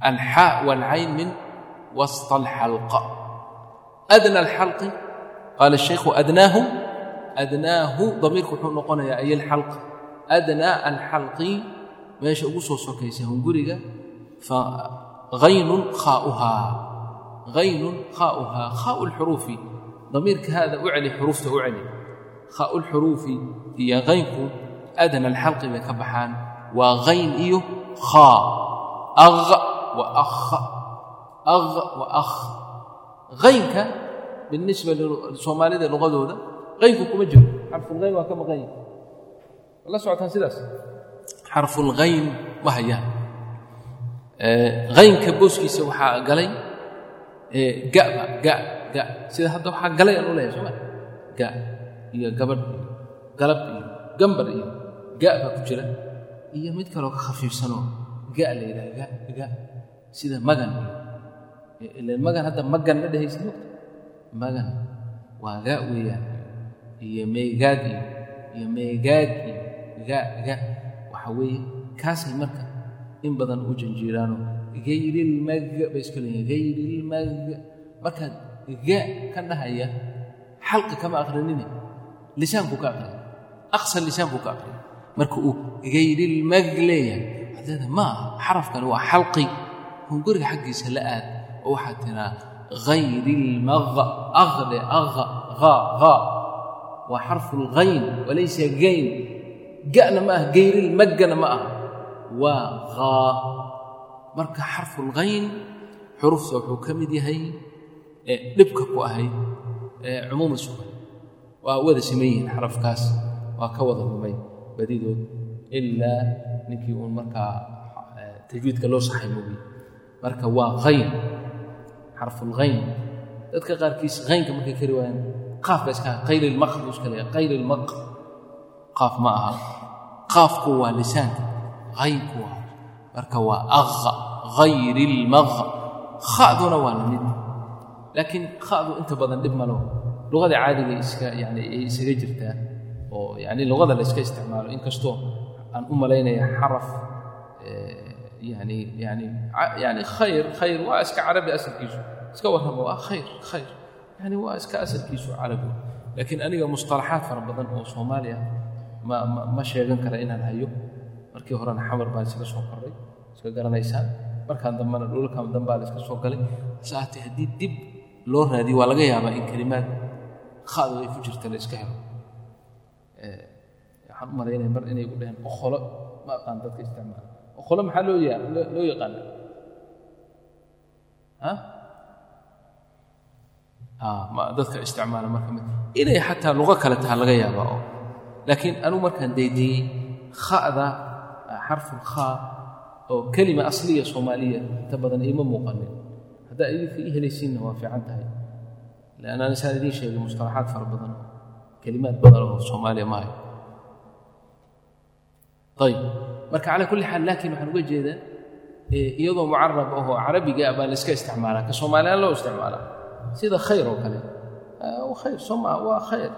alxaa waalcayn min wasta alxalqa adna alxalqi qaala الshaykhu adnaahu adnaahu damiirku wuxuu noqonayaa ay alxalq adnaa alxalqi meesha ugu soo sokaysa hunguriga fahaynun khaauhaa haynun khaauhaa khaau lxuruufi damiirka haada u celi xuruufta u celi khaau lxuruufi iyo haynku adna alxalqi bay ka baxaan waa hayn iyo khaa aynka binisba soomaalida luadooda aynku kuma jiro xarfulayn waa ka maqan yahi la socotaan sidaas xarfulayn ma hayaan aynka booskiisa waxaa galay gaba ga ga sida hadda waxaa galay aan u leehay sooma ga iyo gabadh iyo galab iyo gambar iyo ga baa ku jira iyo mid kaloo ka khafiifsanoo ga la yidhaha sida magan. Magan hadda magan ma dhehaysa magan waa ga weeyaan iyo meegaag iyo iyo meegaag iyo ga ga. Waxa weeye kaasay marka in badan u janjiiraanoo gayrilmag bay iska leeyihiin gayrilmag markaad ga ka dhahaya xalqi kama aqrinine lisaanku ka aqriya aqsa lisaanku ka aqriya marka uu gayrilmag leeyahay waxaad ma aha xarafkani waa xalqi hunguriga xaggiisa la aad oo waxaad tiraa غayr اlmغ أغle أغ غا غا waa xarfu اlغayn walaysa gayn ga'na ma aha gayrilmaggana ma aha waa غaa marka xarfu اlغayn xurufta wuxuu ka mid yahay dhibka ku ahayd cumuuma sugan waa wada siman yihiin xarafkaas waa ka wada rumay badidood ilaa ninkii uun markaa tajwiidka loo saxay moogiy marka waa hayn xarfulhayn dadka qaarkiis haynka markay kari waayaan qaaf ba iska qayrilmaq buu iska leeyahay qayrilmaq qaaf ma aha. Qaafku waa lisaanka. Haynku waa. Marka waa aqa hayrilmaq kha'duna waa la mid laakiin kha'du inta badan dhib malo luqada caadiga iska yani ay isaga jirtaa oo yani luqada la iska isticmaalo inkastoo aan u malaynaya xaraf yani yani yani khayr khayr waa iska carabi asalkiisu iska warrama waa khayr khayr yani waa iska asalkiisu carabi laakiin aniga musطalaxaad fara badan oo soomaaliya ma ma sheegan kara inaan hayo markii horena xamar baan iskaga soo koray iska garanaysaan markaan dambena dhulalkan dambaa la iska soo galay saate haddii dib loo raadiyo waa laga yaabaa in kelimaad khadu ay ku la iska helo waxaan u malaynaya mar inay u dhaheen okholo ma aqaan dadka isticmaala okholo maxaa loo loo yaqaana dadka isticmaala marka mid inay xataa luqo kale taha laga yaaba oo laakiin anugu markaan daydiyey kha'da xarful khaa oo kelima asliya soomaaliya inta badan iima muuqanin haddaa idinka ii helaysiinna waa fiican tahay leanna anisaan idiin sheegay mustalaxaad fara badan oo kelimaad badan oo soomaaliya maayo ayb marka calaa kulli xaal laakiin waxaan uga jeedaa iyadoo mucarab ahoo carabiga baa la iska isticmaalaa ka soomaaliyaan loo isticmaalaa. Sida khayr oo kale. Khayr. Soo maa waa khayr.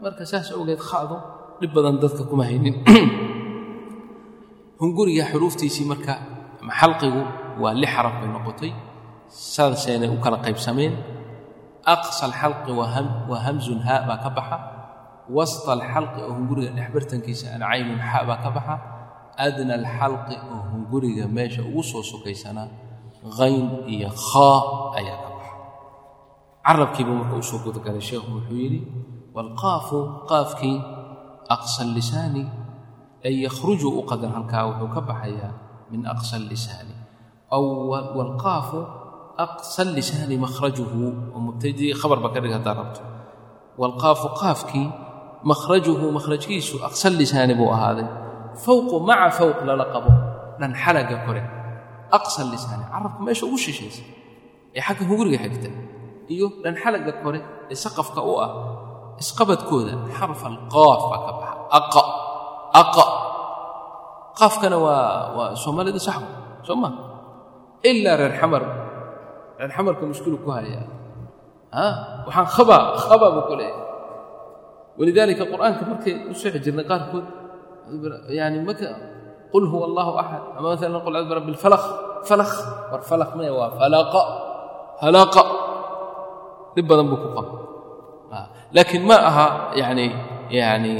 Marka saas awgeed kha'du dhib badan dadka kuma haynin. Hunguriga xuruuftiisii marka xalqigu waa lix xaraf bay noqotay. Saaseenay u kala qaybsameen. Aqsa alxalqi waa hamzun haa baa ka baxa. Wasta alxalqi oo hunguriga dhexbartankiisa an caynun xa baa ka baxa adna alxalqi oo hunguriga meesha ugu soo sokaysanaa hayn iyo khaa ayaa ka baxa. Carabkiiba marka u soo gudagalay sheekhu wuxuu yidhi waalqaafu qaafkii aqsa lisaani ay yakhruju u qadar halkaa wuxuu ka baxayaa min aqsa lisaani waalqaafu aqsa lisaani makhrajuhu oo mubtadii khabar ba ka dhig haddaa rabto waalqaafu qaafkii makhrajuhu makhrajkiisu aqsa lisaani buu ahaaday fowqu maca fowq lala qabo. Dhan xalaga kore. Aqsa lisaani. Carabka meesha ugu shishaysa ee xagga hunguriga xigta. Iyo dhan xalaga kore ee saqafka u ah isqabadkooda xarf alqaaf baa ka baxa. Aqa. Qaafkana waa waa soomaalida saxba soo ma ilaa reer xamar. Reer xamarka mushkilu ku haya waxaan khaba khaba buu ku leeyahay. Walidaalika markay u sixi jirnay qaarkood yani maka qul huwa allahu axad ama maalan qul cudbi rabbi alfalaq falakh war falakh maya waa falaqa falaqa dhib badan buu ku qaba laakiin ma aha yani yani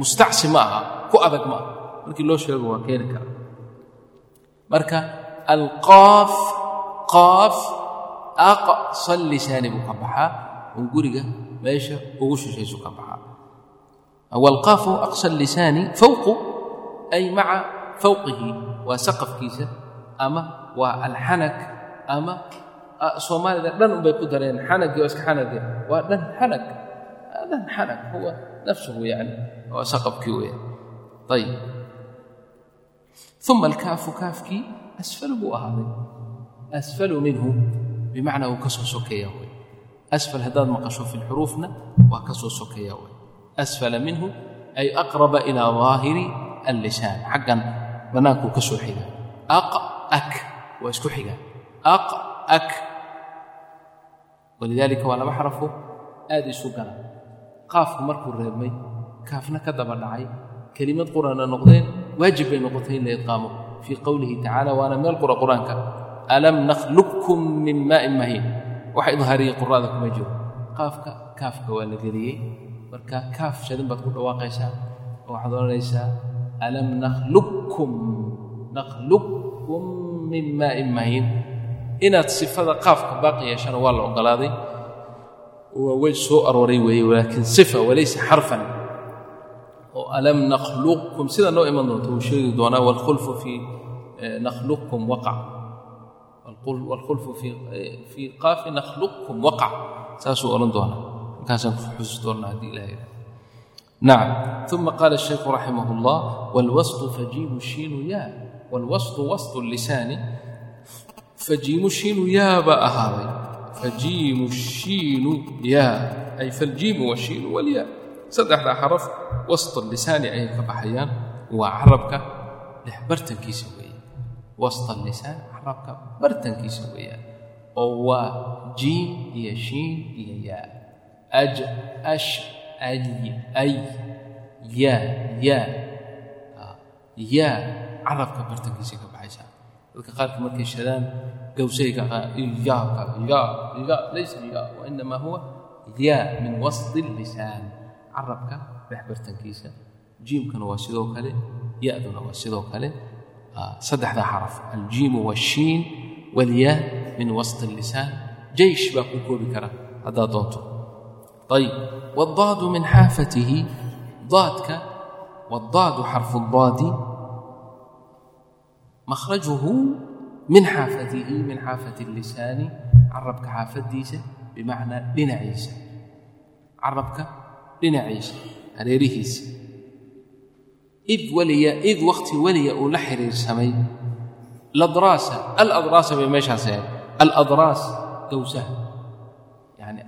mustacsi ma aha ku adag ma aha markii loo sheego waa keeni kara marka alqaaf qaaf aqsa lisaani buu ka baxaa un guriga meesha ugu shishaysu ka baxaa aqsa lisaani fawqu ay maca fawqihi waa saqafkiisa ama waa alxanak ama soomaalida dhan unbay ku dareen xanagii oo iska xanage waa dhan xanag dhan xanag huwa nafsuhu yani waa saqafkii weya ayib uma alkaafu kaafkii asfalu buu ahaaday asfalu minhu bimacnaa wuu ka soo sokeeya wey asfal haddaad maqasho fi lxuruufna waa ka soo sokeeya wey asfala minhu ay aqraba ilaa daahiri allisaan xaggan bannaankuu ka soo xigaa aq ak waa isku xigaa aq ak walidaalika waa laba xarafo aad isu gala. Qaafku markuu reebmay kaafna ka daba dhacay. Kelimad qur'aana noqdeen waajib bay noqotay in la idqaamo. Fii qowlihi tacala waana meel qura qur'aanka. Alam nakhluqkum min maa'in mahiin. Waxa idhaariyey qur'aada kuma jiro. Qaafka kaafka waa la geliyey marka kaaf shadin baad ku dhawaaqaysaa oo waxaad odhanaysaa alam nakhluqkum nakhluqkum min maa'in mahiin. Inaad sifada qaafka baaqi yeeshana waa la ogolaaday. Waa wej soo arooray weeye walaakiin sifa walaysa xarfan. Oo alam nakhluqkum sida noo iman doonta wuu sheegi doonaa waalkhulfu fii nakhluqkum waqac waalkhulfu fii qaafi nakhluqkum waqac saasuu odhan doonaa markaasaan ku xusi doonnaa haddii ilaha yidhaha نعم ثم قال الشيخ رحمه الله والوسط فجيم الشين يا والوسط وسط اللسان فجيم الشين يا بقى هذا فجيم الشين يا أي فالجيم والشين والياء صدح ذا حرف وسط اللسان أي كبحيان وعربك لحبرتن كي سوية وسط اللسان عربك برتن كي سوية أو جيم هي شين هي يا أج أش أي أي يا يا يا عربك برتن كي سوية كبحيان dadka qaarka markay shadaan gowsayga yaa yaa yaa laysa yaa wainama huwa yaa min wasdi lisaan carabka dhexbartankiisa jiimkana waa sidoo kale ya-duna waa sidoo kale saddexdaa xaraf aljiimu waashiin walyaa min wasdi lisaan jaysh baa ku koobi kara haddaad doonto ayib wadaadu min xaafatihi daadka wadaadu xarfu daadi مخرجه من حافته من حافة اللسان عربك حافديسة بمعنى لنعيسة عربك لنعيسة هريريهيس إذ ولي إذ وقت ولي أولحر السمي الأضراس الأضراس بمشى سيد الأضراس قوسها يعني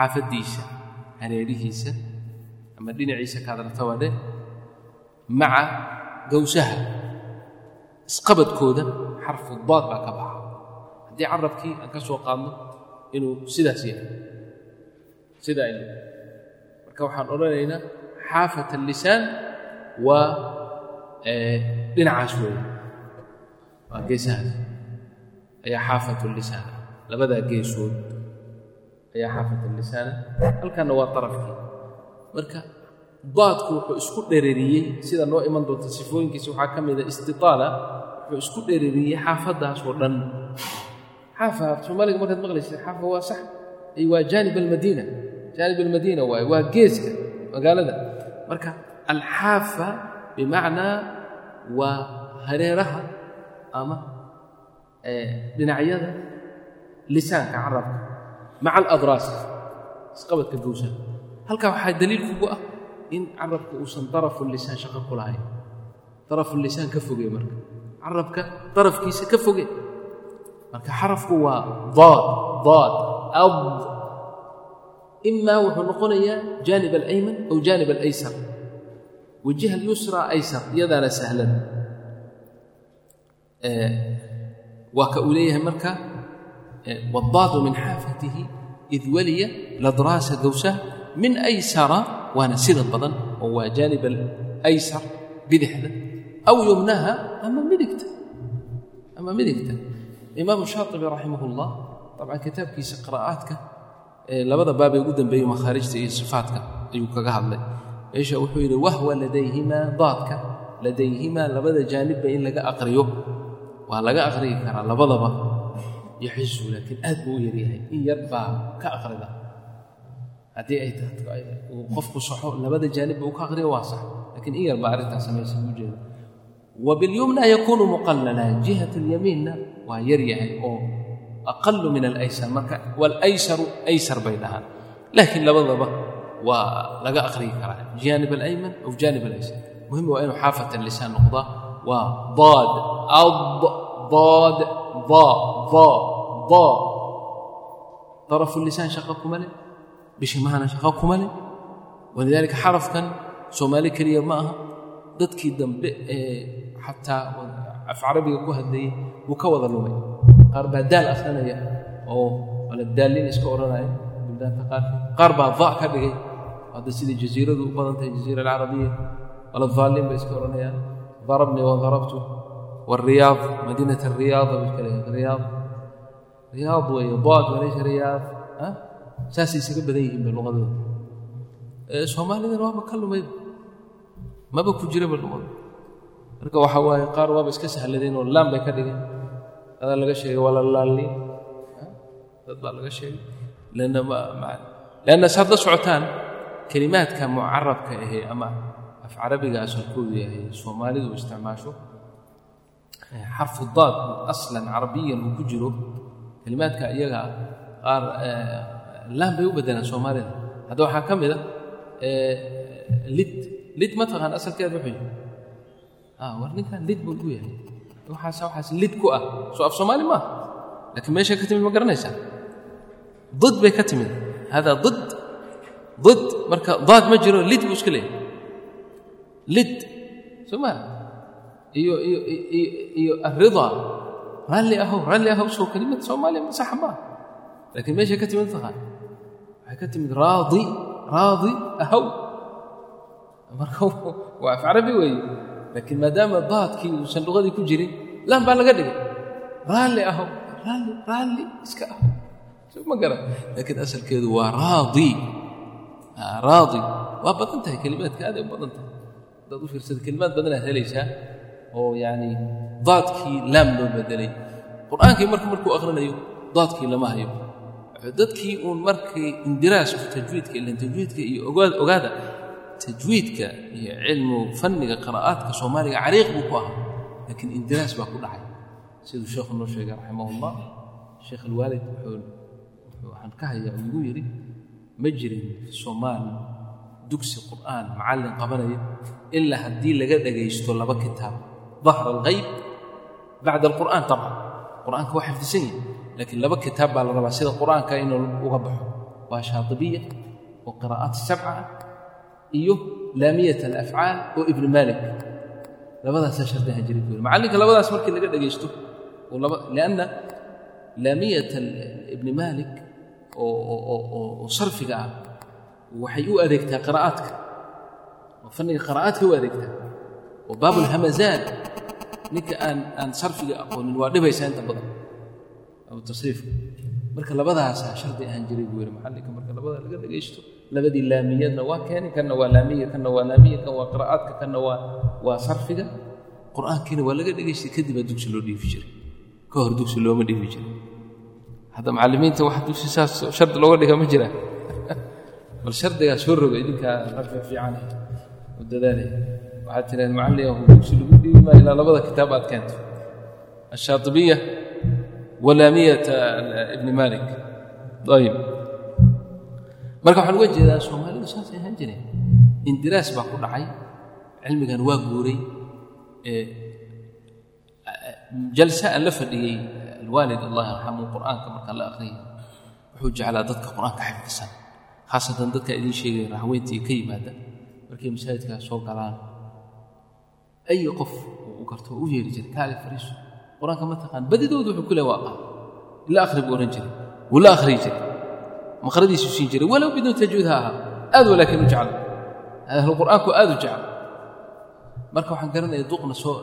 xaafadiisa hareerihiisa ama dhinaciisa ka adarta wadhe maca gawsaha isqabadkooda xarfu daad baa ka baxa. Haddii carabkii aan ka soo qaadno inuu sidaas yahay sidaa il marka waxaan odhanaynaa xaafat allisaan waa dhinacaas weeye. Waa geesahaas. Ayaa xaafat lisaan labadaa geesood ayaa xaafat allisaana halkanna waa tarafkii. Marka daadku wuxuu isku dhereriyey sida noo iman doonta sifooyinkiisa waxaa ka mida istitaala wuxuu isku dhereriyey xaafaddaas dhan. Xaafa soomaaliga markaad maqlaysa xaafa waa sax. Waa jaanib almadiina. Jaanib almadiina waaye waa geeska magaalada. Marka alxaafa bimacnaa waa hareeraha ama dhinacyada lisaanka carabka maca aladraas isqabadka gowsaha halkaa waxaa daliil kugu ah in carabka uusan darafu lisaan shaqo ku lahayn darafu lisaan ka foge marka. Carabka darafkiisa ka foge. Marka xarafku waa daad daad ad imaa wuxuu noqonayaa jaanib alayman aw jaanib alaysar. Wajiha alyusra aysar iyadaana sahlan. Waa ka uu leeyahay marka wadaadu min xaafatihi id waliya ladraasa gowsaha min aysara waana sida badan oo waa jaanib alaysar bidixda aw yumnaha ama midigta ama midigta imaamu shaatibi raximah ullah dabcan kitaabkiisa qiraa'aadka ee labada baabee ugu dambeeyey makhaarijta iyo sifaadka ayuu kaga hadlay meesha wuxuu yidhi wahwa ladayhimaa daadka ladayhimaa labada jaanibba in laga aqriyo waa laga aqriyi karaa labadaba yaxisu laakiin aad buu u yaryahay in yar baa ka akrida haddii ay qofku saxo labada jaanibba uu ka akriyo waa sax. Lakiin in yar baa arrintaas samaysa u jeeda wa bilyumna jihat اlyamiinna waa yaryahay oo aqalu min alaysar marka walaysaru aysar bay dhahaan. Laakiin labadaba waa laga aqriyi karaa. Janib alayman aw janib alaysar muhiim waa inuu xaafat lisaan noqdaa waa daad ad daad darafulisaan shaqo kuma leh bishimahana shaqo kuma leh walidaalika xarafkan soomaali keliya ma aha dadkii dambe ee xataa af carabiga ku hadlayay wuu ka wada lumay qaar baa daal akrinaya oo ala daalin iska odhanaya buldaanta qaarka qaar baa da ka dhigay hadda sidai jaziiradu u badan tahay jaziira alcarabiya ala daaliin bay iska odhanayaan darabnii wa darabtu والرياض مدينة الرياض الرياض رياض وهي ضاد وليس رياض ها ساسي سكب بديهم باللغة دول سومالي waa ka lumay maba ku jiraba luqada marka waxaa waaye qaar waaba iska sahladeen oo laan bay ka dhigeen adaa laga sheegay waa la laalliin dad baa laga sheegay lanna lanna saad la socotaan kelimaadka mucarabka ahee ama af carabiga asalkoodu yahay soomaalidu isticmaasho xarfu daad oo aslan carabiyan uu ku jiro. Kelimaadka iyagaa qaar eh, laan bay u bedelaan soomaalida hadda waxaa ka mid a lid lid ma taqaan asalkeeda wuxuu yihi ah, war ninkan lid buu u yahay. Waxaas waxaas lid ku ah. Soo af soomaali maaha laakiin meeshay ka timid ma garanaysaa? Did bay ka timid. Haadaa did did marka daad ma jiro lid buu iska leeyahay. Lid. Soo iyo iyo iyo alridaa raalli ahow raalli ahow soo kelimada soomaaliya masaxa maaha laakiin meeshay ka timid tahay. Waxay ka timid raadi raadi ahow marka waa af carabi weeye. Laakiin maadaama daadkii uusan luqadii ku jirin laan baa laga dhigay. Raalli ahow raalli raalli iska ahow ma garan. Laakiin asalkeedu waa raadi. Ah, raadi. Waa badan tahay kelimaadka aaday u badan tahay. Haddaad u fiirsada kelimaad badanaad helaysaa oo yacni daadkii laam loo bedelay. Qur'aankii marka markuu akhrinayo daadkii lama hayo. Dadkii uun markay indiraasku tajwiidka ilan tajwiidka iyo ogaad ogaada tajwiidka iyo cilmu fanniga qiraa'aadka soomaaliga cariiq buu ku ahaa. Laakiin indiraas baa ku dhacay. Siduu sheekhu noo sheegay raximahullah. Sheekh alwaalid waxaan ka hayaa uu igu yidhi ma jirin soomaali dugsi qur'aan macallin qabanaya ilaa haddii laga dhagaysto laba kitaab dahra alghayb bacda alqur'aan tabcan qur'aanka waa xifdisan yahi laakiin laba kitaab baa la rabaa sida qur'aanka inuu uga baxo waa shaatibiya oo qiraa'aat sabca ah iyo laamiyat alafcaal oo ibni maalik labadaasaa shardihan jiray buu macallinka labadaas markii laga dhagaysto lianna laamiyat ibni maalik oo sarfiga ah waxay u adeegtaa qiraa'aadka oo fanniga qiraa'aadka u adeegtaa oo baabulhamazaat ninka aan aan sarfiga aqoonin waa dhibaysaa inta badan. Tasriifka. Marka labadaasaa shardi ahaan jiray buu yidhi maxallinka marka labada laga dhagaysto labadii laamiyadna waa keenay kanna waa laamiya kanna waa laamiya kan waa qiraa'aadka kanna waa waa sarfiga qur'aankiina waa laga dhegaystay kadib baa dugsi loo dhiifi jiray. Ka hor dugsi looma dhiifi jiray. Hadda macallimiinta wax dugsi saas shardi looga dhiga ma jira. Bal shardigaa soo roga idinkaa ragga fiican u dadaalaya waxaad tiraad macalliyahu dugsi lagu dhiibi maayo ilaa labada kitaab aad keento. Ashaaibiya walaamiyata ibni malik ayb marka waxaan uga jeedaa soomaalidu saasay ahaan jireen. Indiraas baa ku dhacay. Cilmigan waa guuray. Jalse aan la fadhiyey alwaalid allah yarxamu qur'aanka markaan la akhriyay wuxuu jeclaa dadka qur'aanka xifdisan khaasatan dadka idiin sheegaya raxweyntii ka yimaada. Markay masaajidkaas soo galaan ay qof u garto u yeeri jiray kaale fariiso qur'aanka ma taqaan badidoodu wuxuu ku leey waa ila akhri buu odhan jiray wuu la akhriyi jiray maqradiisu siin jiray walow biduun tajwiid ha ahaa aad walaakiin u jecla ahlu qur'aanku aad u jecla marka waxaan garanaya duqna soo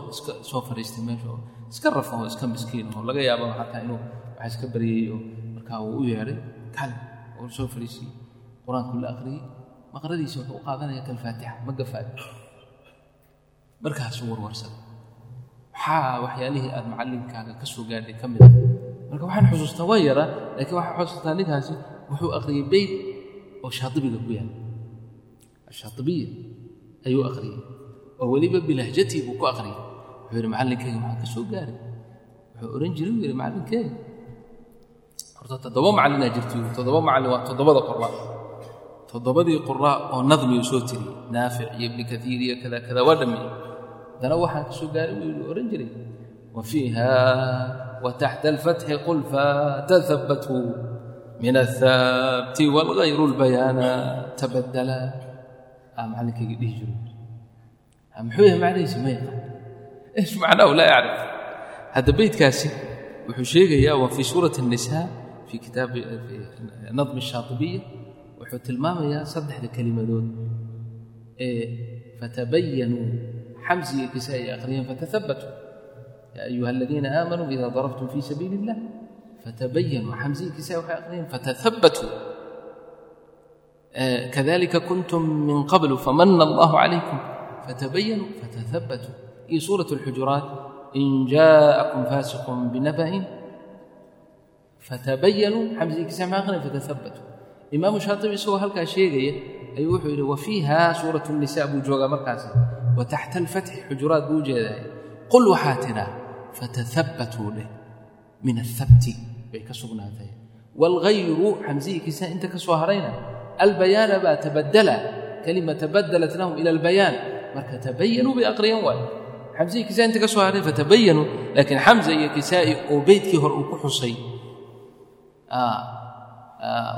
soo fadhiistay meesha oo iska rafo oo iska miskiin oo laga yaabo xataa inuu wax iska baryayey oo markaa uu u yeedhay kale oo soo fadhiisiyey qur'aanku la akhriyey maqradiisa wuxuu u qaadanaya kalfaatixa ma gafaayo markaasuu warwarsaday maxaa waxyaalihii aad macallinkaaga ka soo gaadhay ka mid a marka waxaan xusuustaa waa yaraa laakiin waxaan xusuustaa ninkaasi wuxuu akhriyey beyt oo shaadibiga ku yaalla ashaadibiya ayuu akhriyey oo weliba bilahjatii buu ku akhriyey wuxuu yidhi macallinkayga waxaan ka soo gaaray. Wuxuu odhan jiray uu yidhi macallinkeyga horta toddoba macallinaa jirto toddoba macallin waa toddobada qoraa toddobadii quraa oo nadmigu soo tiriyey naafic iyo ibni kaiir iyo kada kada waa dhammeeyey haddana waxaan ka gaaray wuu odhan jiray. Wa fiiha wa taxta alfatxi qul fatahabbatu min athaabti wagayru lbayaana tabadala aa macallinkayga dhihi jiray. Muxuu yahay macnihiisa ma yaqaan eh, ish macnaahu laa yacrif. Hadda beydkaasi wuxuu sheegayaa waa fii suurati الnisaa fii kitaabi eh, nadmi shaatibiya وحشيقيا وفي سورة النساء في كتاب في نظم الشاطبية وحو تلماميا صدح الكلمة دول إيه فتبينوا حمزي كسائي أخرين فتثبتوا يا أيها الذين آمنوا إذا ضربتم في سبيل الله فتبينوا حمزي كسائي أخرين فتثبتوا آه كذلك كنتم من قبل فمن الله عليكم فتبينوا فتثبتوا في سورة الحجرات إن imaamu shaatibi isagoo halkaa sheegaya ayuu wuxuu yidhi wa fiiha suurat buu joogaa markaasi. Wa taxta alfatxi xujuraad buu ujeedaay qul waxaa tidhaa fatahabbatuu dheh min ahabti bay ka sugnaatay. Waalghayru xamsiyikiisa inta ka soo harayna albayaana baa tabadala kelima tabadalat lahum ila albayaan. Marka tabayanuu bay aqriyan waay. Xamsii inta ka soo haray fatabayanuu laakiin xamsa iyo kisaa'i oo beydkii hore uu ku xusay. Ah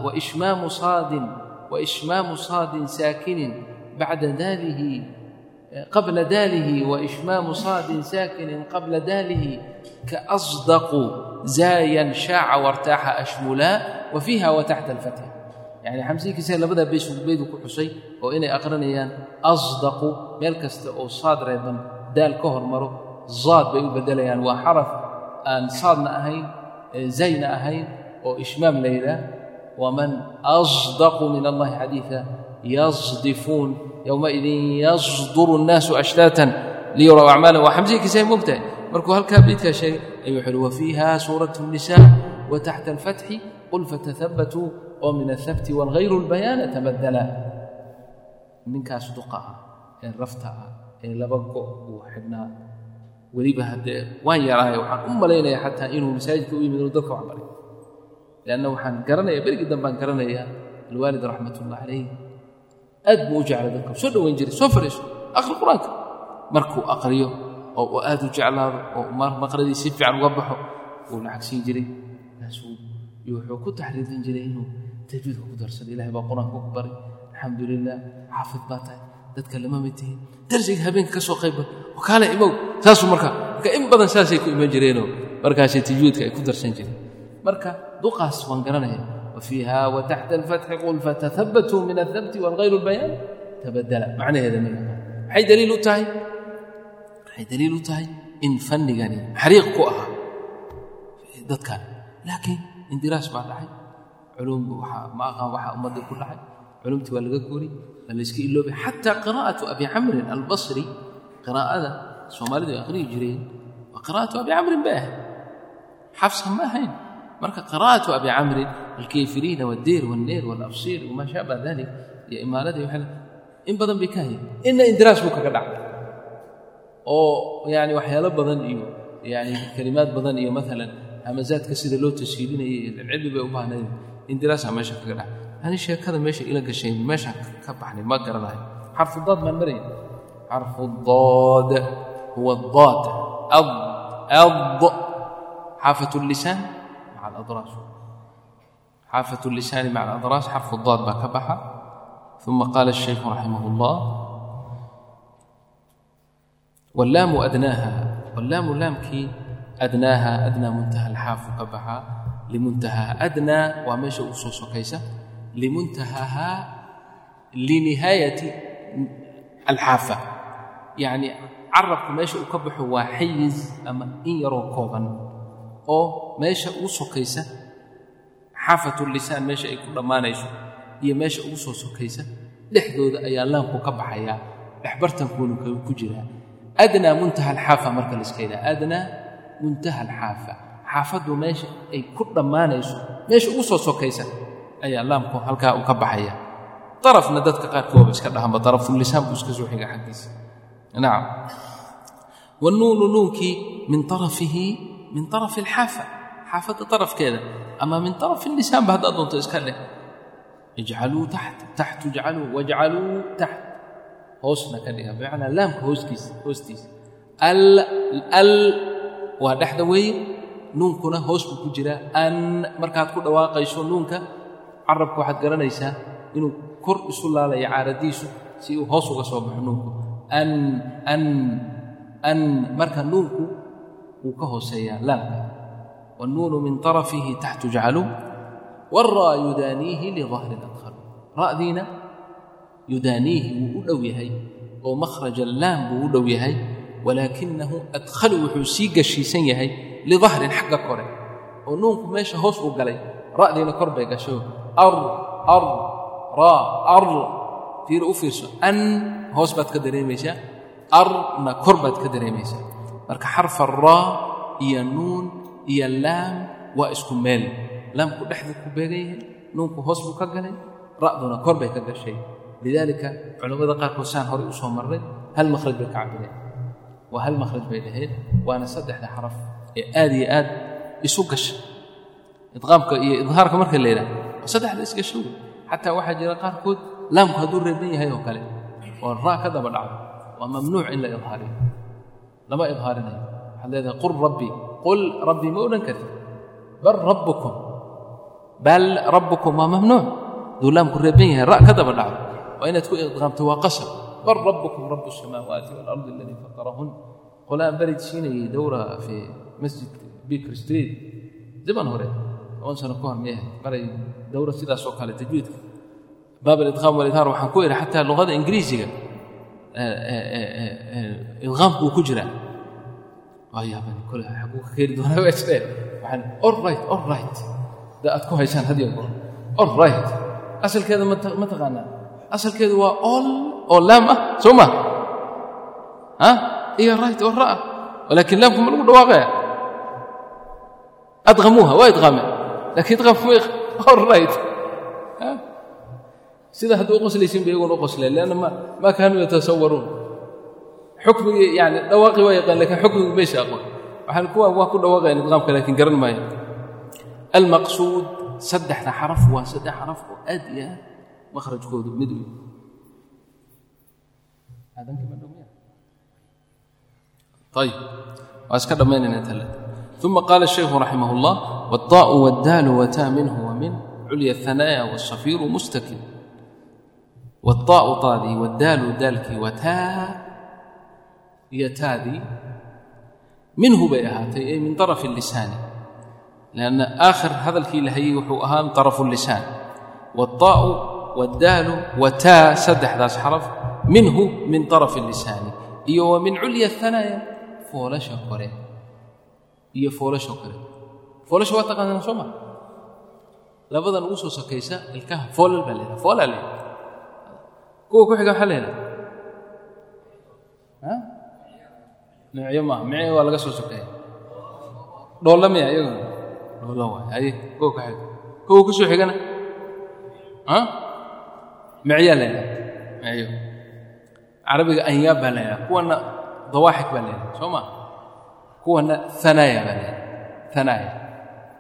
waishmaamu saadin waishmaamu saadin saakinin bacda daalihi qabla daalihi waishmaamu saadin saakinin qabla daalihi kaasdaqu zaayan shaaca wartaaxa ashmulaa wa fiiha wa taxta alfatx yani xamsiyi kisaa labadaa beys beydu ku xusay oo inay aqrinayaan asdaqu meel kasta oo saad reeban daal ka hormaro zaad bay u beddelayaan waa xaraf aan saadna ahayn zayna ahayn oo ishmaam la yidhaah waman asdaqu min allahi xadiida yasdifuun yowmaidin yasduru الnaasu ashtaatan liyuraw acmaalan waa xamsiyi kisay mogtahay markuu halkaa beydkaa sheegay ayuu wuxu uhi wafiiha suuraة الnisaa wataxta alfatxi qul fatathabatuu oo min athabti wاlghayru اlbayaana tabaddala ninkaas duqa ah ee rafta ah ee laba go uu xidhnaa weliba haddee waan yaraaye waxaan u malaynayaa xataa inuu masaajidka u yimid inuu dadka wax leanna waxaan garanaya berigii dambaan garanayaa alwaalid raxmatullah calayh aad buu u jeclay dadka soo dhoweyn jiray soo fadhiiso aqri qur'aanka markuu aqriyo oo uu aad u jeclaado oo maqradii si fiican uga baxo wuu lacag siin jiray kaasuu iyo wuxuu ku taxriirin jiray inuu tajwiidka ku darsado ilahay baa qur'aanka ku baray alxamdu lilah xaafid baa tahay dadka lama mid tihin darsiga habeenka ka soo qayba oo kaale imow saasuu marka marka in badan saasay ku iman jireenoo markaasay tajwiidka ay ku darsan jireen marka duqaas waan garanaya wafiiha wataxta alfatxi qul fatathabatuu min athabti walghayru lbayaan tabaddala. Macnaheeda ma yaqaan maxay daliil u tahay? Waxay daliil u tahay? In fannigani xariiq ku ahaa dadkan laakiin indiraas baa dhacay. Culum waxaa ma aqaan waxaa ummaddii ku dhacay. Culumtii waa laga guuray waa la iska iloobay. Xataa qiraa'atu abi camrin albasri qiraa'ada soomaalidu ay aqriyi jireen waa qiraa'atu abi camrin bay ahayd xafsa ma ahayn marka qiraa'atu abi camrin alkayfiriina wadeer walneer walabsiir wamaa shaaba dalik iyo imaaladii waxay in badan bay ka hayeen. Inna indiraas buu kaga dhacay oo yani waxyaalo badan iyo yani kelimaad badan iyo maalan hamazaadka sida loo tashiilinayay cilmi bay u baahnayd indiraasaa meesha kaga dhacay ani sheekada meesha ila gashay meeshaan ka baxnay ma garanayo xarfu daad baan marayay xarfu daad huwa daad. Ad xaafatu lisaan xaafat lisaani maca aladraas xarfu daad baa ka baxa uma qaala الshaykhu raximah اllah wallaamu adnaaha wallaamu laamkii adnaaha adnaa muntaha alxaafu ka baxaa limuntahaha adnaa waa meesha uu soo sokaysa limuntahahaa linihaayati alxaafa yacni carabku meesha uu ka baxo waa xayiz ama in yaroo kooban oo meesha ugu sokaysa xaafatulisaan meesha ay ku dhammaanayso iyo meesha ugu soo sokaysa dhexdooda ayaa laamku ka baxayaa dhexbartankuunu ku jiraa adnaa muntaha alxaafa marka laiska yidhaha. Adnaa muntaha alxaafa xaafaddu meesha ay ku dhammaanayso meesha ugu soo sokaysa ayaa laamku halkaa uu ka baxaya. Darafna dadka qaarkooba iska dhahanba darafulisaan buu iska soo xiga xaggiisa. Nacam wanuunu nuunkii min arafihi min arafi alxaafa xaafadda darafkeeda ama min arafi lisaanba haddaad doonto iska dheh ijcaluu taxt taxtu ijcaluu wajcaluu taxt hoosna ka dhiga bimacnaa laamka hooskiisa hoostiisa al waa dhexda weeye nuunkuna hoos buu ku jiraa an markaad ku dhawaaqayso nuunka carabka waxaad garanaysaa inuu kor isu laalaya caaradiisu si uu hoos uga soo baxo nuunku an an an marka nuunku wuu ka hooseeyaa laamka والنون من طرفه تحت جعلوا والراء يدانيه لظهر الأدخل راء دينا يدانيه وأولو يهي ومخرج اللام وأولو يهي ولكنه أدخل وحسيق الشيسين يهي لظهر حق كوري ونونك ماشي هوس وقالي راء دينا كربي قشو أر أر راء أر في رؤفيس أن هوس بات كدري ميشا أر نا كربت كدري ميشا مرك حرف marka xarfa raa iyo nuun iyo laam waa isku meel. Laamku dhexdu ku beegan yahay nuunku hoos buu ka galay ra'duna kor bay ka gashay. Lidaalika culammada qaarkood saan horey u soo soo hal makhraj bay ka cabireen. Waa hal makhraj bay lahayd waana saddexda xaraf ee aad iyo aad isu gasha idqaamka iyo idhaarka marka la yidhaah saddexda isgasha wey xataa waxaa jira qaarkood laamku hadduu reeban yahay oo kale oo raa ka daba dhacdo. Waa mamnuuc in la idhaariyo lama idhaarinayo. Waxaad leedahay qul rabbii qul rabbii ma odhan kartid. Bal rabbukum bal rabbukum waa mamnuuc. Duu reeban yahay ra' ka daba dhaco waa inaad ku idqaamto waa qashar bal rabbukum rabu الsamaawaati waalardi aladii fatarahun qolaan baridsiinayay dowra fii masjid bikr street. Zaman hore toban sano ka hor meeha maray dowra sidaasoo kale tajwiidka. Baab aliqaam walihaar waxaan ku idhi xataa luqada ingiriisiga idqaamka uu ku jiraa waayaabani kole xaguu ka keeni doonaa waa jireen waxaan all right all right. Da aad ku haysaan had iyo goor. All right. Asalkeeda ma taqaanaa? Asalkeedu waa all oo laam ah soo ma? A iyo right oo ra'a ah. laakiin laamka ma lagu dhawaaqaya adqamuuha waa idqaameen laakiin idqaamka ma all right sida haddii u qoslaysin ba iyaguna u qosleen leanna ma ma kaanuu yatasawaruun xukmigii yani dhawaaqi waa yaqaan lakin xukmigii meesha aqoon waxaan kuwa waa ku dhawaaqayan idqaamka laakiin garan maayo almaqsuud saddexda xaraf waa saddex xaraf oo aad iyo aad makhrajkoodu mid u طيب واسكت دمينا نتلا ثم قال الشيخ رحمه الله والطاء والدال وتا منه ومن عليا الثنايا والصفير مستكن والطاء طادي والدال دالك وتا iyo taadii minhu bay ahaatay ay min طarafi الlisaani lanna aakhir hadalkii la hayey wuxuu ahaa min طarafu الlisaan wالطaa'u wاddaalu wataa saddexdaas xaraf minhu min طarafi الlisaani iyo wa min culya الثanaaya foolasha kore iyo foolasha kore foolasha waa taqaanaan soo ma labadan ugu soo sokaysa ilkaha kuwa ku xiga waxaa leedaha noocyo maaha micii waa laga soo sokeeya dhoolla miya iyagu. Dhoolla waay. Haye kuwa ku xiga. Kuwa ku soo xigana? Micyaa la yidhaha micyo. Carabiga anyaab baa la yidhaha kuwana dawaaxik baa la yidhaha soo ma? Kuwana thanaaya baa la yidhaha thanaaya.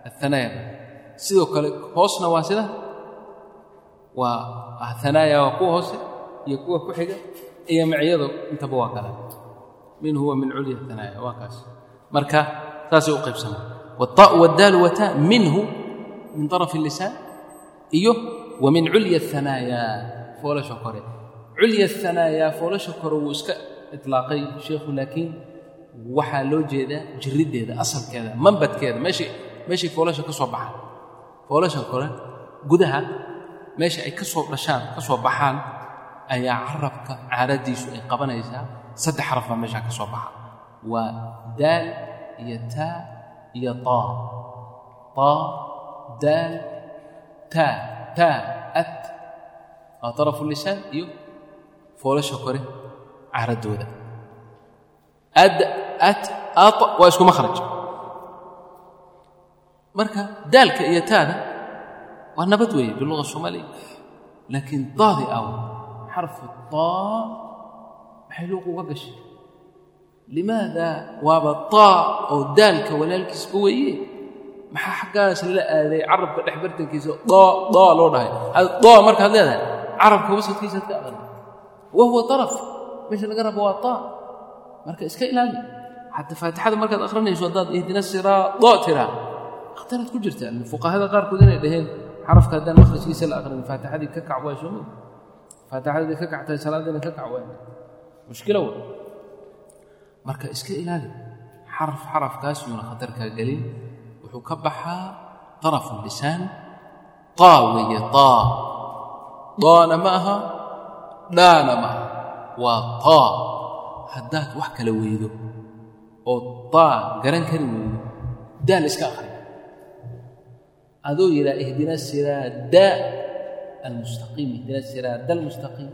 Athanaaya sidoo kale hoosna waa sida? Waa thanaaya waa kuwa hoose iyo kuwa ku xiga iyo micyadu intaba waa kala min huwa min culya thanaaya waa kaas marka saasay u qaybsamaa والطاء والدال وتاء منه من طرف اللسان إيوه ومن عليا الثنايا فولا شكر عليا الثنايا فولا شكر وسك إطلاقي شيخ لكن waxaa loo jeedaa jirideeda asalkeeda manbadkeeda meesha meeshay foolasha ka soo baxaan foolasha kore gudaha meesha ay ka soo dhashaan ka soo baxaan ayaa carabka caaradiisu ay qabanaysaa. Saddex xaraf baa meeshaa ka soo baxa. Waa daal iyo taa iyo taa. Taa daal taa taa at. Waa tarafu lisaan iyo foolasha kore caaradooda. Ad at at waa isku makhraj marka daalka iyo taada waa nabad weeye biluga soomaaliya. Laakiin daadi aw xarfu taa maxay luuq uga gashay limaada waaba taa oo daalka walaalkiisba weeye maxaa xaggaas la aaday carabka dhex bartankiisa daa daa loo dhahay daa markaad leedahay carabka wasadkiisaad ka aqri wa huwa daraf meesha laga rabo waa taa marka iska ilaali xataa faatixada markaad akhrinayso haddaad ihdina siraa daa tiraa khataraad ku jirta fuqahada qaarkood inay dhaheen xarafka haddaan makhrajkiisa la aqrin faatixadii ka kac waa soo moog faatixadii ka kactay salaadiina ka kac waa mushkilo wa marka iska ilaali xaraf xarafkaas yuuna khatarkaa gelin. Wuxuu ka baxaa طarafu lisaan. Taa weeye taa daana ma aha dhaana ma aha. Waa taa haddaad wax kala weydo oo taa garan kari weydo daal iska akhri adoo yidhaa ihdina siraada almustaqiim ihdina siraada almustaqiim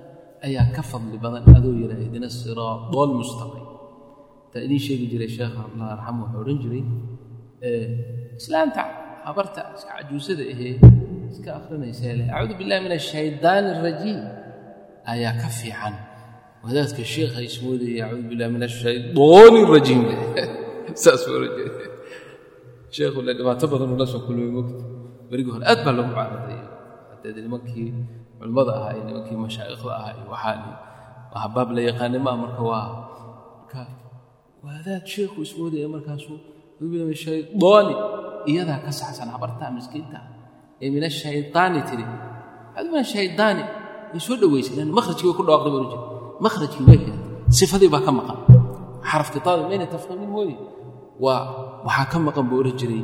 ayaa ka fadli badan adoo yidhaa ihdina siraada almustaqiim taa idiin sheegi jiray sheekha allah arxamu wuxuu odhan jiray islaanta habarta iska cajuusada ahee iska akhrinaysa leh acuudu billahi min ashaydaani arajiim ayaa ka fiican wadaadka sheekha ismoodaya acuudu billahi min ashaydaani arajiim saas sheekhu le dhibaato badan uu soo kulmay mogta berigii hore aad baa loogu caaraday haddee nimankii culimmada ahaa iyo nimankii mashaa'ikhda ahaa iyo waxaa waa baab la yaqaanimaa marka waa marka wadaad sheekhu ismoodaya markaasuu shaydaani iyadaa ka saxsan habartaa miskiinta ee min ashaydaani tiri. Waxaad min ashaydaani way soo dhowaysay lan makhrajkii way ku dhawaaqday baa jira makhrajkii way keentay sifadii baa ka maqan. Xarafkii taada mayna tafhimin mooye. Waa waxaa ka maqan buu oran jiray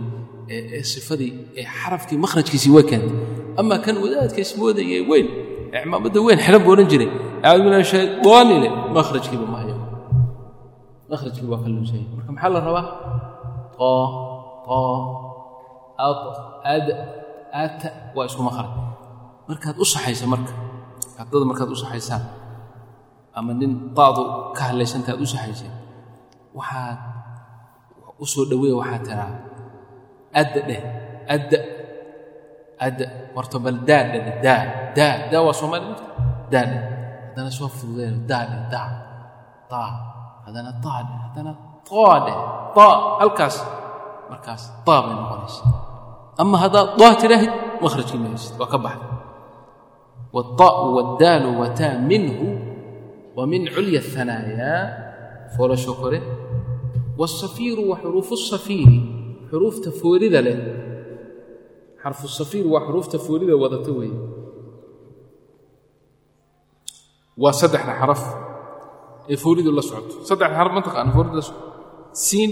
sifadii ee xarafkii makhrajkiisii way keentay ama kan wadaadka ismoodaya weyn ee cimaamadda weyn xidhan buu oran jiray. Acuudu min ashaydaani le makhrajkiiba ma hayo. Makhrajkii waa ka luusaya marka maxaa la rabaa? Ad at waa isku makhraj markaad u saxaysa marka ardada markaad u saxaysaan ama nin daadu ka hadlaysanta aad u saxayseen waxaad u soo dhoweeya waxaad tiraa adda dheh adda adda horta bal daa dheh daa daa daa waa soomaali marta daa dheh haddana soo fududeen daa dheh daa taa haddana taa dheh haddana taa dheh taa halkaas markaas taa bay noqonaysa ama haddaad daa tidhaahid makhrajkii ma haysid waa ka baxday wاطaء wاdaal wtaa minhu wmin culya الثanاaya foolosho kore xuruufta foorida leh. Xarfu safiir waa xuruufta foorida wadata weeye waa saddexda xaraf ee fooridu la socoto. Saddexda xaraf ma taqaana fooridu la socoto. Siin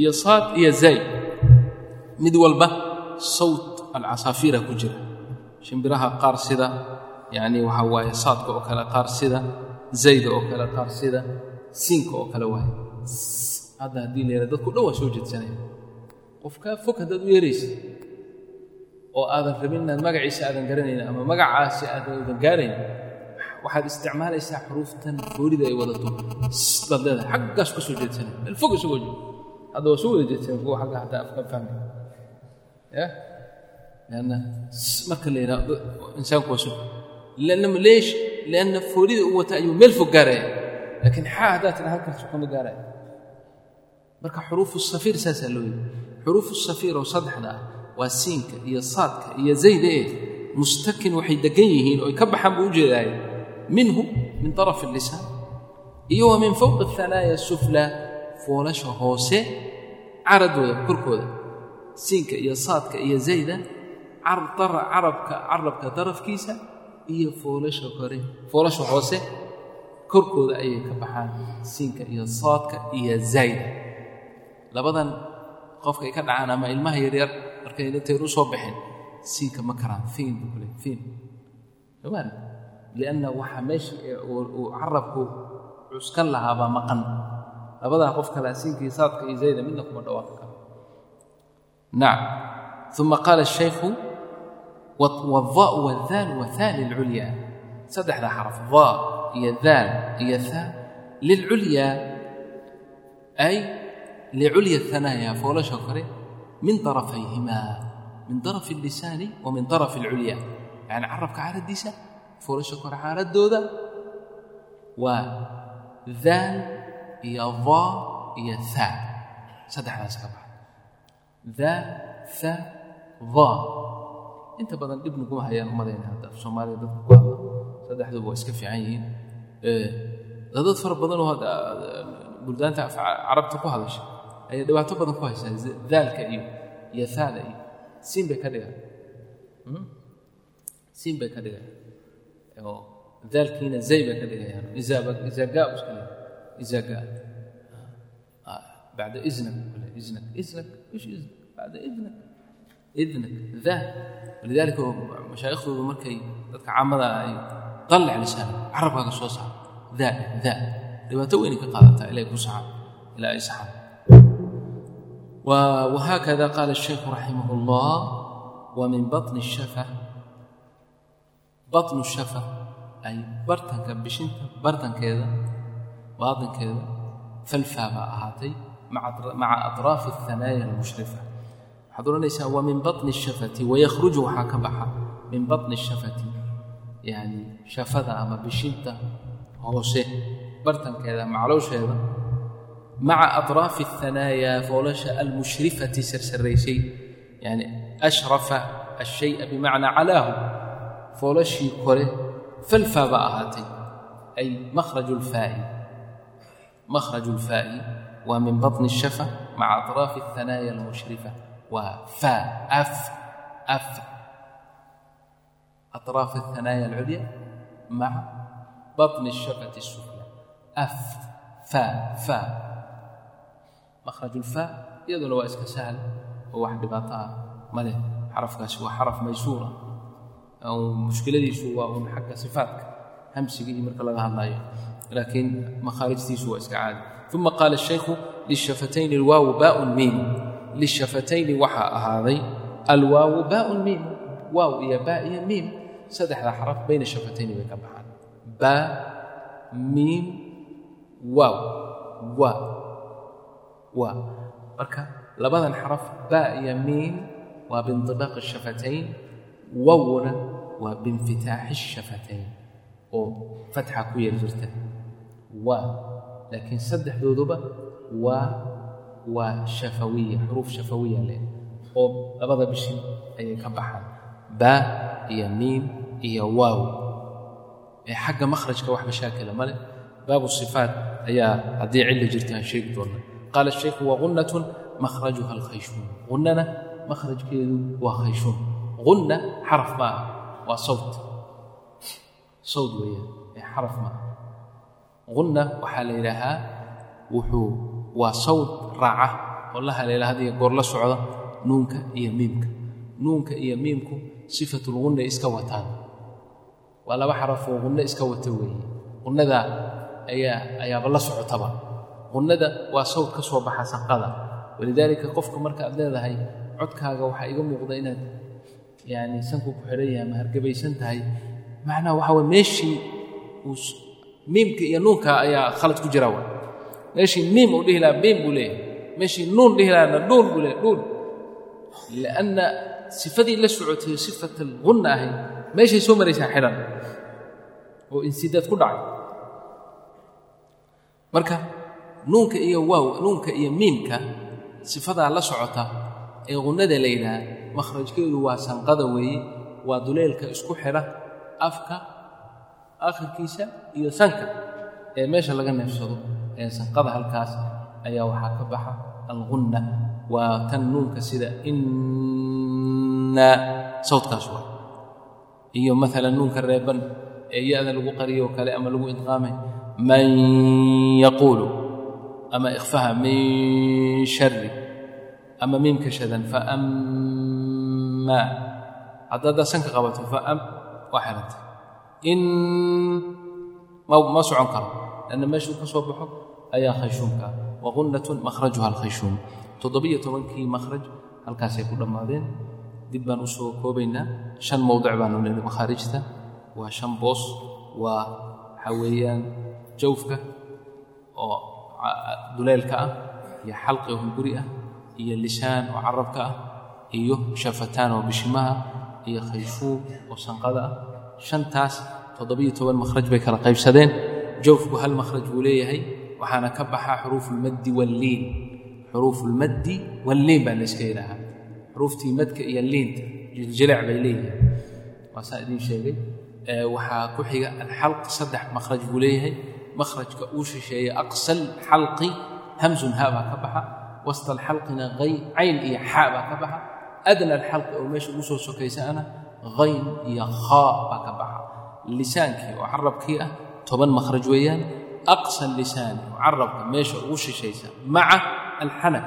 iyo saad iyo zaay. Mid walba sawt alcasaafiira ku jira. Shimbiraha qaar sida yacni waxaa waaye saadka oo kale qaar sida zayda oo kale qaar sida siinka oo kale waaye. Hadda haddii la yara dadku dhan waa soo jeedsanaya qof fog haddaad u yeeraysa oo aadan rabin inaad magaciisa aadan garanaynin ama magacaasi aadaudan gaarayn waxaad isticmaalaysaa xuruuftan foolida ay wadato. Dadeeda xaggaas ka soo jeedsana meel fog isagoo jiro. Hadda waa soo wada jeedsanay kuwa agga hadda afkan fahmay ya? Lanna marka la yidhaahdo insaanku lanna maleesh lanna foolida u wata ayuu meel fog gaaraya. Laakiin xaa haddaad tidha halkaas kuma gaaraya? Marka xuruufu safiir saasaa loo yidhi xuruufu safiir oo saddexda ah waa siinka iyo saadka iyo zayda e mustakin waxay degan yihiin oy ka baxaan buu u jeedaay minhu min araf اlisaan iyo wa min fowq اhanaaya sufla foolasha hoose caradooda korkooda. Siinka iyo saadka iyo zayda carabka carabka darafkiisa iyo foolasha kore foolasha hoose korkooda ayay ka baxaan siinka iyo saadka iyo zayda. Labadan qofka ay ka dhacaan ama ilmaha yaryar markayna tayru u soo bixin siinka ma karaan fiin buu kule fiin. Somaan lianna meesha uu carabku cuskan lahaabaa maqan. Labadaa qof kala siinkii saadka iyo zayda midna kuma dhawaaqi karo. Nacam uma qaala ashaykhu wada wadaal wadaal lculyaa saddexda xaraf da iyo daal iyo haa lilculyaa ay liculya hanaaya foolashoo kale min arafayhimaa min arafi اlisaani wa min arafi اlculya yani carabka caaraddiisa foolashoo kore caaradooda waa daal iyo daa iyo aa saddexdaas ka baxa daa a daa inta badan dhibnaguma hayaan umadayna hadda af soomaaliya dadka ku hadla saddexduba waa iska fiican yihiin dad fara badanoo buldaanta carabta ku hadasha ayay dhibaato badan ku haysaa daalka iyo yahaada iyo. Siin bay ka dhigaan. Hmm? Siin bay ka dhigaan. Oo daalkiina zay bay ka dhigayaan izaaga iska ah, ah, le izaaga bacda iznak iznak iznak ish iznak bacda iznak. Idnak dah walidaalika mashaaikhdoodu markay dadka caamada ay qallic lisaan carabkaaga soo saar daa daa dhibaato weynay ka qaadataa ilay ku saxaan ilaa ay saxaan. وهكذا قال الشيخ رحمه الله ومن بطن الشفة بطن الشفة أي برتنك بشنت برتنكeeda baadinkeeda falfaa baa ahaatay maca aطraafi الثanaaya الmuشhriفة waxaad odhanaysaa وmin baطن الشhafati وaykhruج waxaa ka baxa min baطن الشhafati yani shafada ama bishinta hoose bartankeeda macaloosheeda maca atraafi اhanaayaa foolasha almushrifati sarsaraysay yani ashrafa ashaya bimacnaa calaahu foolashii kore falfaa baa ahaatay ay mahraju اlfaa'i makhraju اlfaa'i waa min baطni الshafa maca atraafi اhanaaya almushrifa waa fa af af. Atraaf اhanaaya alculya maca baطni الshafati الsufla af fa fa mahrajulfa iyaduna waa iska sahal oo wax dhibaato ah. Maleh xarafkaasi waa xaraf maysuura. Mushkiladiisu waa un xagga sifaatka hamsiga iyo marka laga hadlayo. Laakiin makhaarijtiisu waa iska caadi. Uma qaala shaykhu lishafatayni alwaawu baaun miim lishafatayni waxaa ahaaday alwaawu baaun miim waaw iyo baa iyo miim saddexda xaraf bayna shafatayni bay ka baxaan. Baa miim waaw waa waa marka labadan xaraf baa iyo miim waa biinطibaaqi الshafatayn wawna waa biinfitaaxi الshafatayn oo fatxa ku yar jirta waa laakiin saddexdooduba waa waa shafawiya xuruuf shafawiya leh oo labada bishin ayay ka baxaan baa iyo miim iyo waaw ee xagga makhrajka wax mashaakila ma leh baabu sifaat ayaa haddii cilli jirta aan sheegi doonna qaala shaykhu wagunnatun makhrajuha alkhayshuun gunnana makhrajkeedu waa khayshuun gunna xaraf maaha waa sawt sawt weeyaan ee xaraf maaha gunna waxaa la yidhaahaa wuxuu waa sawd raaca oo la haleela hadiga goor la socda nuunka iyo miimka nuunka iyo miimku sifatulgunna iska wataan waa laba xarafoo gunno iska wata weeye gunnada ayaa ayaaba la socotaba gunnada waa sawd ka soo baxa sanqada. Walidaalika qofka marka aad leedahay codkaaga waxaa iga muuqda inaad yani sanku ku xidhan yahay ama hargabaysan tahay. Macnaha waxaa weye meeshii miimka iyo nuunka ayaa khalad ku jira wa. Meeshii miim uu dhihi lahaa miim buu leeyahay. Meeshii nuun dhihi lahaana dhuun buu leeyahay dhuun lianna sifadii la socotay sifat algunna ahayd meeshay soo maraysaa xidhan oo insidaad ku dhacay. Marka nuunka iyo waaw nuunka iyo miimka sifadaa la socota ee gunnada la yidhaha makhrajkeedu waa sanqada weeye waa duleelka isku xidha afka akhirkiisa iyo sanka ee meesha laga neefsado ee sanqada halkaas ayaa waxaa ka baxa algunna waa tan nuunka sida inna sawdkaas waa. Iyo maalan nuunka reeban ee ya-da lagu qariyo kale ama lagu idqaamay man yaquulu ama ikhfaha min shari ama miimka shadan faammaa haddaaddaa sanka qabato faam waa xirantay in ma socon karo lanna meeshuu ka soo baxo ayaa khayshuumka waqunnatun makhrajuha alkhayshuum toddobiyo tobankii makhraj halkaasay ku dhammaadeen dib baan u soo koobaynaa shan mowdic baanu nidhi makhaarijta waa shan boos waa waxaa weeyaan jawfka oo duleelka ah iyo xalqi oo hunguri ah iyo lisaan oo carabka ah iyo shafataan oo bishimaha iyo khayshuum oo sanqada ah. Shantaas toddobiyo toban makhraj bay kala qaybsadeen. Jawfku hal makhraj buu leeyahay waxaana ka baxaa xuruufulmaddi walliin xuruufulmaddi walliin baa layska yidhaahaa. Xuruuftii madka iyo liinta jiljilic bay leeyihiin. Waa saa idiin sheegay. Waxaa ku xiga alxalq saddex makhraj buu leeyahay makhrajka uu shisheeye aqsal xalqi hamsun haa baa ka baxa wasta alxalqina cayn iyo xaa baa ka baxa adna alxalqi oo meesha ugu soo sokaysaana hayn iyo khaa baa ka baxa lisaankii oo carabkii ah toban makhraj weeyaan aqsa lisaani oo carabka meesha ugu shishaysa maca alxanak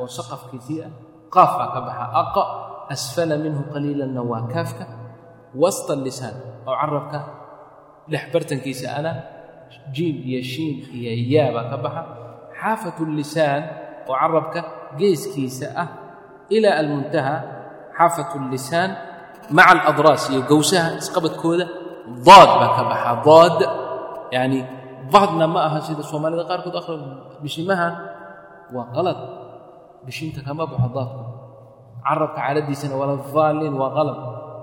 oo saqafkiisii ah qaaf baa ka baxa aqa asfala minhu qaliilanna waa kaafka wasta lisaan oo carabka dhex bartankiisa ana jiim iyo shiin iyo yaa ka baxa. Xaafatu lisaan oo carabka geeskiisa ah ilaa almuntaha xaafatu lisaan maca aladraas iyo gowsaha isqabadkooda daad baa ka baxa. Daad yacni daadna ma aha sida soomaalida qaarkood akhra bishimahan waa qalad. Bishinta kama baxo daadku. Carabka caradiisana wala daaliin waa qalad.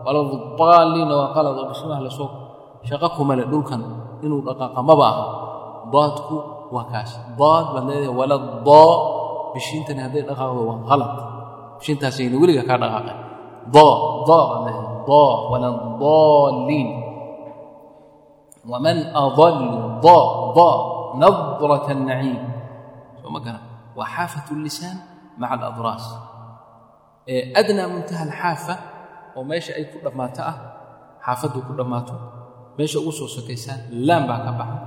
Wala daaliina waa qalad. Oo bishimaha la soo shaqo kumale dhulkan inuu dhaqaaqa maba aha daadku waa kaas. Daad baad leedahay wala daa bishiintani hadday dhaqaaqdo waa halad bishiintaasayna weliga kaa dhaqaaqay. Daa daa baad leedahay. Daa wala daalliin waman adallu daa daa nadrata naciim. Soo ma gara. Waa xaafat اllisaan maca aladraas. Adnaa muntaha alxaafa oo meesha ay ku dhammaato ah xaafaddu ku dhammaato meesha ugu soo sokaysaan laam baa ka baxa.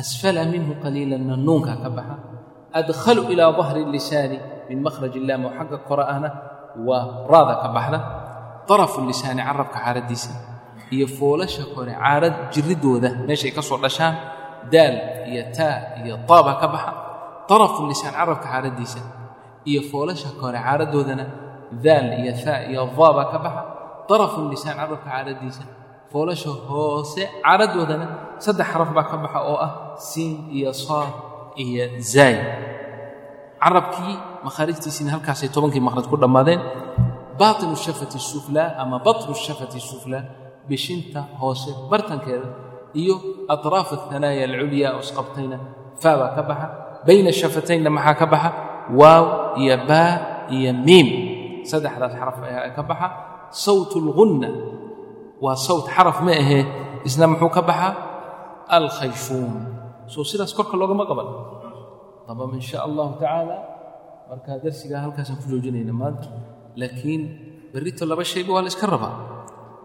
Asfala minhu qaliilanna nuunkaa ka baxa. Adkhalu ilaa dahri lisaani min makhraj illaam oo xagga kore ahna waa raada ka baxda. Darafu lisaani carabka caaradiisa. Iyo foolasha kore caarad jirridooda meeshay ka soo dhashaan daal iyo taa iyo taabaa ka baxa. Darafu lisaan carabka caaradiisa. Iyo foolasha kore caaradoodana daal iyo taa iyo daabaa ka baxa. Darafu lisaan carabka caaradiisa foolasha hoose caaradoodana saddex xaraf baa ka baxa oo ah siin iyo saad iyo zaay. Carabkii makhaarijtiisiina halkaasay tobankii makhraj ku dhammaadeen. Baatinu shafati suflaa ama batnu shafati suflaa bishinta hoose bartankeeda iyo atraaf athanaaya alculyaa oo isqabtayna faa baa ka baxa. Bayna shafataynna maxaa ka baxa? Waaw iyo baa iyo miim. Saddexdaas xaraf ayaa ka baxa. Sawt alghunna waa sawt xaraf ma ahee isna muxuu ka baxaa alkhayshuum soo sidaas korka loogama qaban. Dabam in sha allahu tacaala. Markaa darsigaa halkaasaan ku joojinayna maanta. Laakiin berrito laba shayba waa la iska rabaa.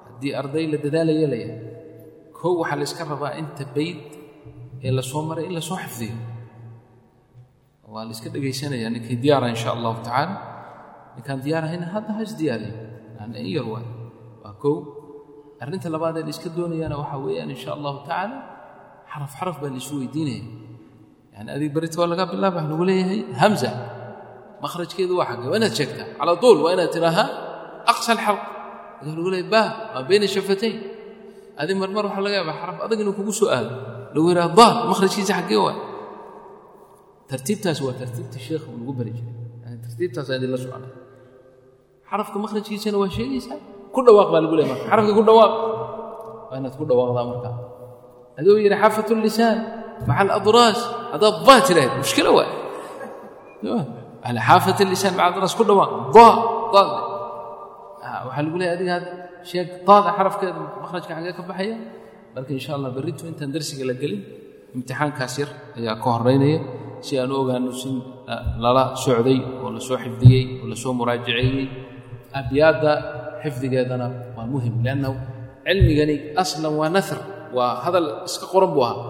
Haddii arday la dadaalaya kow waxaa la iska rabaa inta bayd ee la maray in la xifdiyo. Waa la iska dhegaysanaya ninkii diyaara insha allahu tacaala. Ninkaan diyaarahayna hadda ha isdiyaariyo yani in yar waay waa kow arrinta labaad ee la iska doonayana waxaa weeyaan insha allahu tacaala xaraf xaraf baa la weydiinaya. Yani adig berita waa laga bilaaba lagu leeyahay. Hamza makhrajkeedu waa xagge waa inaad sheegtaa calaa duul waa inaad tidhaahaa aqsa alxalq. Adaa lagu leeyahay waa bayna shafatayn adi marmar waxaa laga yaabaa xaraf adag inuu kugu soo aado. Lagu yidhaha daad makhrajkiisa xaggee waay tartiibtaas waa tartiibta sheekha uu nagu bari jiray. Yani tartiibtaas aan idinla soconay xarafka makhrajkiisana waa sheegaysaa ku dhawaaq baa lagu leey marka. Xarafkii ku dhawaaq waa inaad ku dhawaaqdaa marka aduu yidhi xafat اlisaan maca aladraas haddaad daa tirahayd mushkilo waa xaafat lisaan maca adraas ku dhawaaq da daad ah, waxaa lagu leeya adiga hadda sheeg daada xarafkeeda makhrajka xagee ka baxaya marka insha allah berritu intaan darsiga la gelin imtixaankaas yar ayaa ka horaynaya si aan u ogaano si ah, lala socday oo la soo xifdiyey oo la soo muraajaceeyey abyaadda xifdigeedana waa muhiim liannahu cilmigani aslan waa nasr waa hadal iska qoran buu ahaa.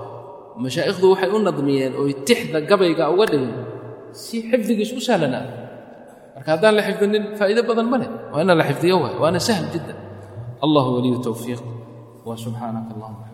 Mashaa'ikhdu waxay u nadmiyeen oo tixda gabayga uga dhigeen si xifdigiis u sahlanaa. Marka haddaan la xifdinin faa'iido badan ma leh. Waa ina la xifdiyo waay waana sahl jiddan allahu waliyu towfiiq wa subxaanaka allahuma